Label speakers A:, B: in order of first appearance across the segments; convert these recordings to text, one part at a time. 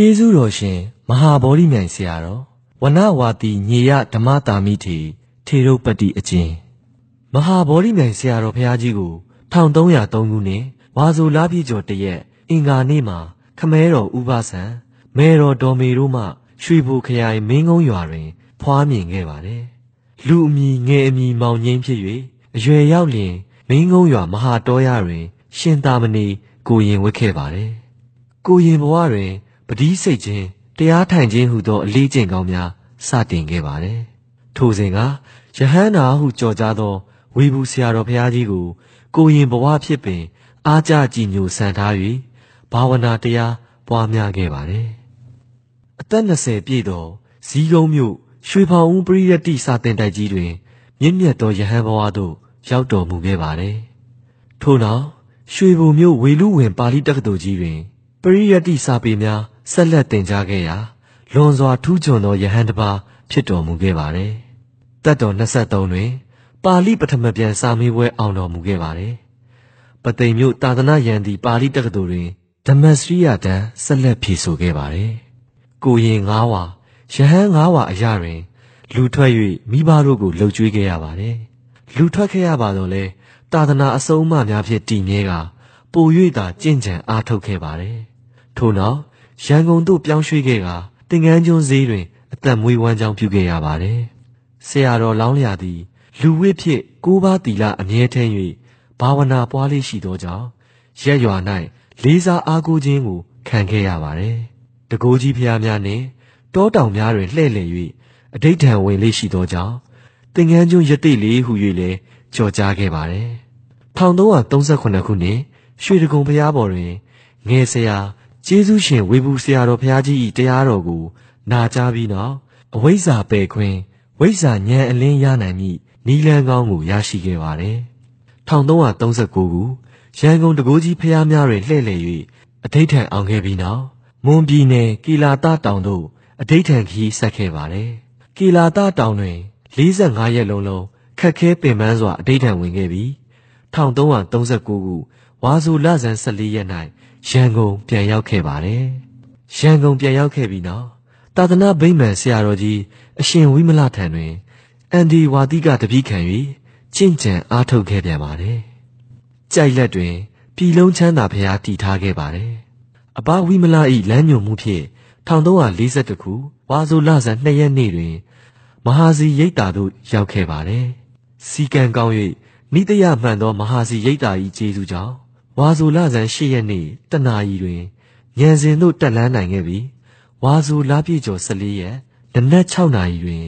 A: ကျေးဇူးတော်ရှင် မဟာဗောဓိမြိုင်ဆရာတော်ဝနဝါတိညေယဓမ္မတာမိထေထေရုပတ္တိအကျဉ်မဟာဗောဓိမြိုင်ဆရာတော်ဘုရားကြီးကို1303ခုနှစ်ဝါဆိုလပြည့်ကျော်တရက်အင်္ဂါနေ့မှာခမဲတော်ဥပဆံမဲတော်ဒေါ်မေတို့မှရွှေဘိုခရိုင်မင်းကုန်းရွာတွင် ဖွားမြင်ခဲ့ပါတယ်လူအမည်ငယ်အမည်မောင်ငင်းဖြစ်၍အရွယ်ရောက်လျင်မင်းကုန်းရွာမဟာတောရတွင် ရှင်သာမဏေကိုရင်ဝတ်ခဲ့ပါတယ်ကိုရင်ဘဝတွင် ပတိစိတ်ခြင်းတရားထိုင်ခြင်းဟုသောအလေးကျင့်ကောင်းများစတင်ခဲ့ပါတယ်။ထိုစဉ်ကယဟန္တာဟုကြော်ကြားသောဝေဘူးဆရာတော်ဘုရားကြီးကို ကိုရင်ဘဝဖြစ်ပင် အားကြကြည်ညိုဆန်ထား၍ဘာဝနာတရားပွားများခဲ့ပါတယ်။အသက်20ပြည့်သောဇီးကုန်းမြို့ရွှေဖောင်ဦးပရိယတ္တိစာတင်တိုက်ကြီးတွင် မြင့်မြတ်သောယဟန်ဘဝသို့ရောက်တော်မူခဲ့ပါတယ်။ထို့နောက်ရွှေဘုံမြို့ဝေလူဝင်ပါဠိတက္ကသိုလ်ကြီးတွင်ပ ရိယတ္တိစာပေများဆက်လက်တင်ကြားခဲ့ရာလွန်စွာထူးချွန်သောယဟန်တစ်ပါးဖြစ်တော်မူခဲ့ပါတယ်။တက်တော်23တွင် ပါဠိပထမပြန်စာမေးပွဲအောင်တော်မူခဲ့ပါတယ်။ပသိမ်မြို့တာသနာယန္တီပါဠိတက္ကသိုလ်တွင်ဓမ္မစရိယတန်းဆက်လက်ဖြေဆိုခဲ့ပါတယ်။ကိုရင်၅ဝါယဟန်၅ဝါအရာတွင် လူထွက်၍မိဘတို့ကိုလှုပ်ကြွေးခဲ့ရပါတယ်။လူထွက်ခဲ့ရပါတော့လေတာသနာအစုံအမများဖြင့်တည်မြဲကပို၍သာကြင့်ကြံအားထုတ်ခဲ့ပါတယ်။ ထို့နောက်ရန်ကုန်သို့ပြောင်းရွှေ့ခဲ့ကတင်ကန်းကျွန်းဈေးတွင် အသက်မွေးဝမ်းကြောင်းပြုခဲ့ရပါတယ်။ဆရာတော်လောင်းလျာသည် လူဝိဖြစ်ကိုးပါးတီလာအမြဲတမ်း၍ဘာဝနာပွားလေးရှိသောကြောင့်ရက်ရွာ၌လေးစားအားကိုးခြင်းကိုခံခဲ့ရပါတယ်။တကိုးကြီးဖျားများနှင့်တောတောင်များတွင်လှည့်လည်၍အဋိဋ္ဌံဝင်လေးရှိသောကြောင့်တင်ကန်းကျွန်းရတိလေးဟု၍လည်းကြော်ကြားခဲ့ပါတယ်။1338ခုနှစ်ရွှေတကုံဖျားပေါ်တွင်ငယ်ဆရာ ကျေးဇူးရှင်ဝေဘူးဆရာတော်ဘုရားကြီး၏တရားတော်ကို နာကြားပြီးနောက်အဝိဇ္ဇာပယ်ခွင်းဝိဇ္ဇာဉာဏ်အလင်းရနိုင်မည့်နီလန်းကောင်းကိုရရှိခဲ့ပါတယ်။1339ခုရန်ကုန်တကိုးကြီးဖျားများတွင်လှည့်လည်၍အဋိဋ္ဌံအောင်ခဲ့ပြီးနောက်မွန်ပြည်နယ်ကီလာတတောင်သို့အဋိဋ္ဌံခီးဆက်ခဲ့ပါတယ်။ကီလာတတောင်တွင်45ရက်လုံးလုံးခက်ခဲပင်ပန်းစွာအဋိဋ္ဌံဝင်ခဲ့ပြီး1339ခုဝါဆိုလဆန်း14ရက်၌ ရန်ကုန်ပြန်ရောက်ခဲ့ပါတယ်။ရန်ကုန်ပြန်ရောက်ခဲ့ပြီးနောက်သာသနာ့ဗိမာန်ဆရာတော်ကြီးအရှင်ဝိမလထံတွင်အန်ဒီဝါတိကတပိခံ၍ကျင့်ကြံအားထုတ်ခဲ့ပြန်ပါတယ်။ကြိုက်လက်တွင်ပြည်လုံးချမ်းသာဖျားတည်ထားခဲ့ပါတယ်။အဘဝိမလ၏လမ်းညွှန်မှုဖြင့်1342ခုဝါဆိုလဆန်2ရက်နေ့တွင် မဟာစီရိတ်တာသို့ရောက်ခဲ့ပါတယ်။စီကံကောင်း၍နိတယမှန်သောမဟာစီရိတ်တာ၏ကျေးဇူးကြောင့် ဝါဆိုလဆန်း၈ရက်နေ့တနာရီတွင်ညံစင်သို့တက်လန်းနိုင်ခဲ့ပြီးဝါဆိုလပြည့်ကျော်14ရက်နနက်6နာရီတွင်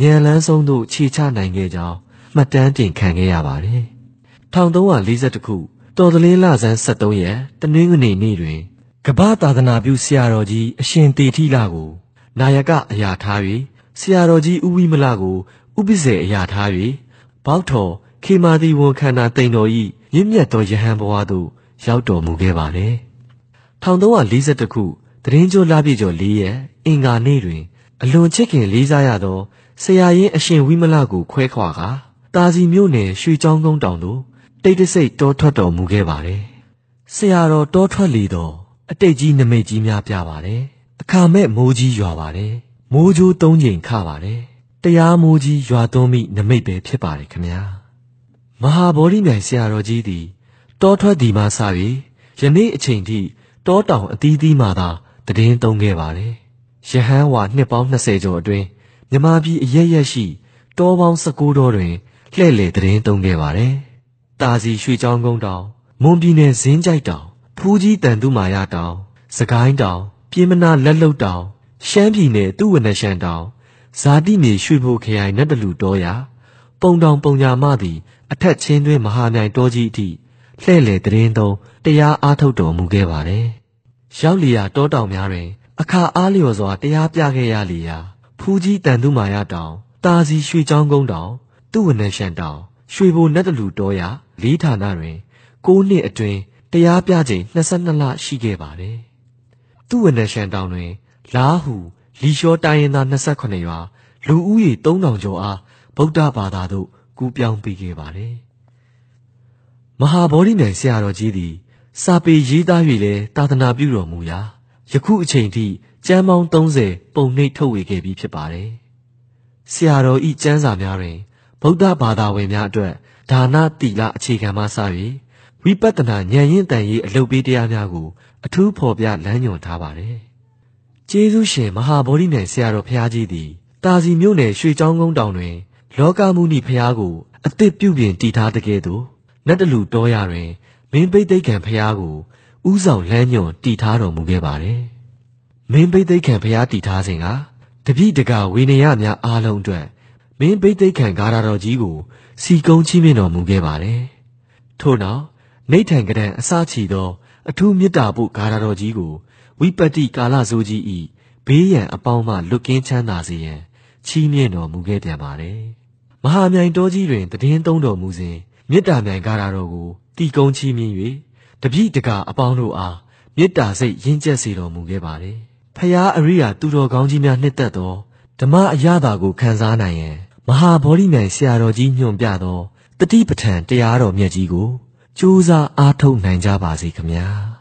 A: ညံလန်းဆုံးသို့ခြေချနိုင်ခဲ့ကြောင်းမှတ်တမ်းတင်ခံခဲ့ရပါတယ်။1342ခုတော်သလင်းလဆန်း73ရက်တနင်္ဂနွေနေ့တွင်ကမ္ဘာသာသနာပြုဆရာတော်ကြီးအရှင်တေထီလာကိုနာယကအရာထား၍ဆရာတော်ကြီးဦးဝိမလကိုဥပ္ပဇေအရာထား၍ဘောက်တော်ခေမာတိဝန်ခန္ဓာတိန်တော်၏ ရင့်မြတ်သောယဟန်ဘဝသို့ရောက်တော်မူခဲ့ပါတယ်။1342ခုတရင်ကျော်လာပြည့်ကျော်၄ရက်အင်္ဂါနေ့တွင် အလွန်ချစ်ခင်လေးစားရသောဆရာရင်းအရှင်ဝိမလကိုခွဲခွာကာတာစီမြို့နယ်ရွှေချောင်းကုန်းတောင်သို့တိတ်တဆိတ်တောထွက်တော်မူခဲ့ပါတယ်။ဆရာတော်တောထွက်လေတော့အတိတ်ကြီးနမိတ်ကြီးများပြပါတယ်။အခါမဲ့မိုးကြီးရွာပါတယ်။မိုးကြိုးသုံးချိန်ခပါတယ်။တရားမိုးကြီးရွာသွန်းမိနမိတ်ပဲဖြစ်ပါတယ်ခင်ဗျာ။ မဟာဗောဓိမြိုင်ဆရာတော်ကြီးသည်တောထွက်သည်မှစ၍ယနေ့အချိန်ထိတောတောင်အသီးသီးမှသာတည်င်းသုံးခဲ့ပါတယ်။ယဟန်ဝါနှစ်ပေါင်း20ကျော်အတွင်းမြမပြည်အရရက်ရှိတောပေါင်း19တောတွင်လှည့်လည်တည်င်းသုံးခဲ့ပါတယ်။တာစီရွှေချောင်းကုန်းတောင်မွန်ပြည်နယ်ဇင်းကြိုက်တောင်ဖူးကြီးတန်သူမာရတောင်စကိုင်းတောင်ပြင်းမနာလက်လုတ်တောင်ရှမ်းပြည်နယ်သူဝနရှန်တောင်ဇာတိမြေရွှေဘိုခရိုင်နတ်တလူတောရပုံတောင်ပုံညာမသည် အထက်ချင်းတွင်မဟာမြိုင်တောကြီးအထိလှဲ့လေတရင်သုံးတရားအားထုတ်တော်မူခဲ့ပါတယ်။ရောက်လျာတောတောင်များတွင် အခါအားလျော်စွာတရားပြခဲ့ရလျာဖူးကြီးတန်သူမာရတောင်တာစီရွှေချောင်းကုန်းတောင်သူဝနရှန်တောင်ရွှေဘိုနတ်တလူတောရလေးဌာနတွင်၉နှစ်အတွင်းတရားပြချိန်22လရှိခဲ့ပါတယ်။သူဝနရှန်တောင်တွင် လားဟုလီလျှောတိုင်းရင်သား28ရွာလူဦးရေ3000ကျော်အားဗုဒ္ဓဘာသာသို့ ကူးပြောင်းပေးခဲ့ပါတယ်။မဟာဗောဓိမြိုင်ဆရာတော်ကြီးသည်စာပေရေးသား၍လည်းသာသနာပြုတော်မူရာယခုအချိန်ထိကျမ်းပေါင်း30ပုံနှိပ်ထုတ်ဝေခဲ့ပြီးဖြစ်ပါတယ်။ဆရာတော်ဤကျမ်းစာများတွင်ဗုဒ္ဓဘာသာဝင်များအတွက်ဒါနတိလအခြေခံမှစ၍ဝိပဿနာဉာဏ်ရင့်တန်ရေးအလုပ်ပေးတရားများကိုအထူးဖော်ပြလမ်းညွှန်ထားပါတယ်။ကျေးဇူးရှင်မဟာဗောဓိမြိုင်ဆရာတော်ဘုရားကြီးသည်တာစီမြို့နယ်ရွှေချောင်းကုန်းတောင်တွင် လောကမုနိဘုရားကိုအသစ်ပြုပြင်တည်ထားတဲ့ကဲ့သို့နတ်တလူတော်ရတွင်မင်းပိသိက်ခံဘုရားကိုဥဆောင်လမ်းညွှန်တည်ထားတော်မူခဲ့ပါတယ်။မင်းပိသိက်ခံဘုရားတည်ထားစဉ်ကတပိတကဝေနေရများအားလုံးအတွက်မင်းပိသိက်ခံဂါရတော်ကြီးကို စီကုံးချီးမြှင့်တော်မူခဲ့ပါတယ်။ထို့နောက်နေထံကဒံအစချီသော အထူးမေတ္တာဖို့ဂါရတော်ကြီးကိုဝိပတ္တိကာလဆိုကြီးဤဘေးရန်အပေါင်းမှလွတ်ကင်းချမ်းသာစေရန်ချီးမြှင့်တော်မူခဲ့ပြန်ပါတယ်။မ ဟာမြိုင်တော်ကြီးတွင်တည်င်းသုံးတော်မူစဉ်မေတ္တာမြိုင်ဂါရတော်ကိုတီကုံချီးမြှင့်၍တပိတကအပေါင်းတို့အားမေတ္တာစိတ်ရင့်ကျက်စေတော်မူခဲ့ပါတယ်။ဖရာအရိယာသူတော်ကောင်းကြီးများနှစ်သက်သောဓမ္မအရာသာကိုခံစားနိုင်ရန်မဟာဗောဓိမြိုင်ဆရာတော်ကြီးညွှန်ပြသောတတိပဋ္ဌာန်တရားတော်မြတ်ကြီးကိုကြိုးစားအားထုတ်နိုင်ကြပါစေခမညာ။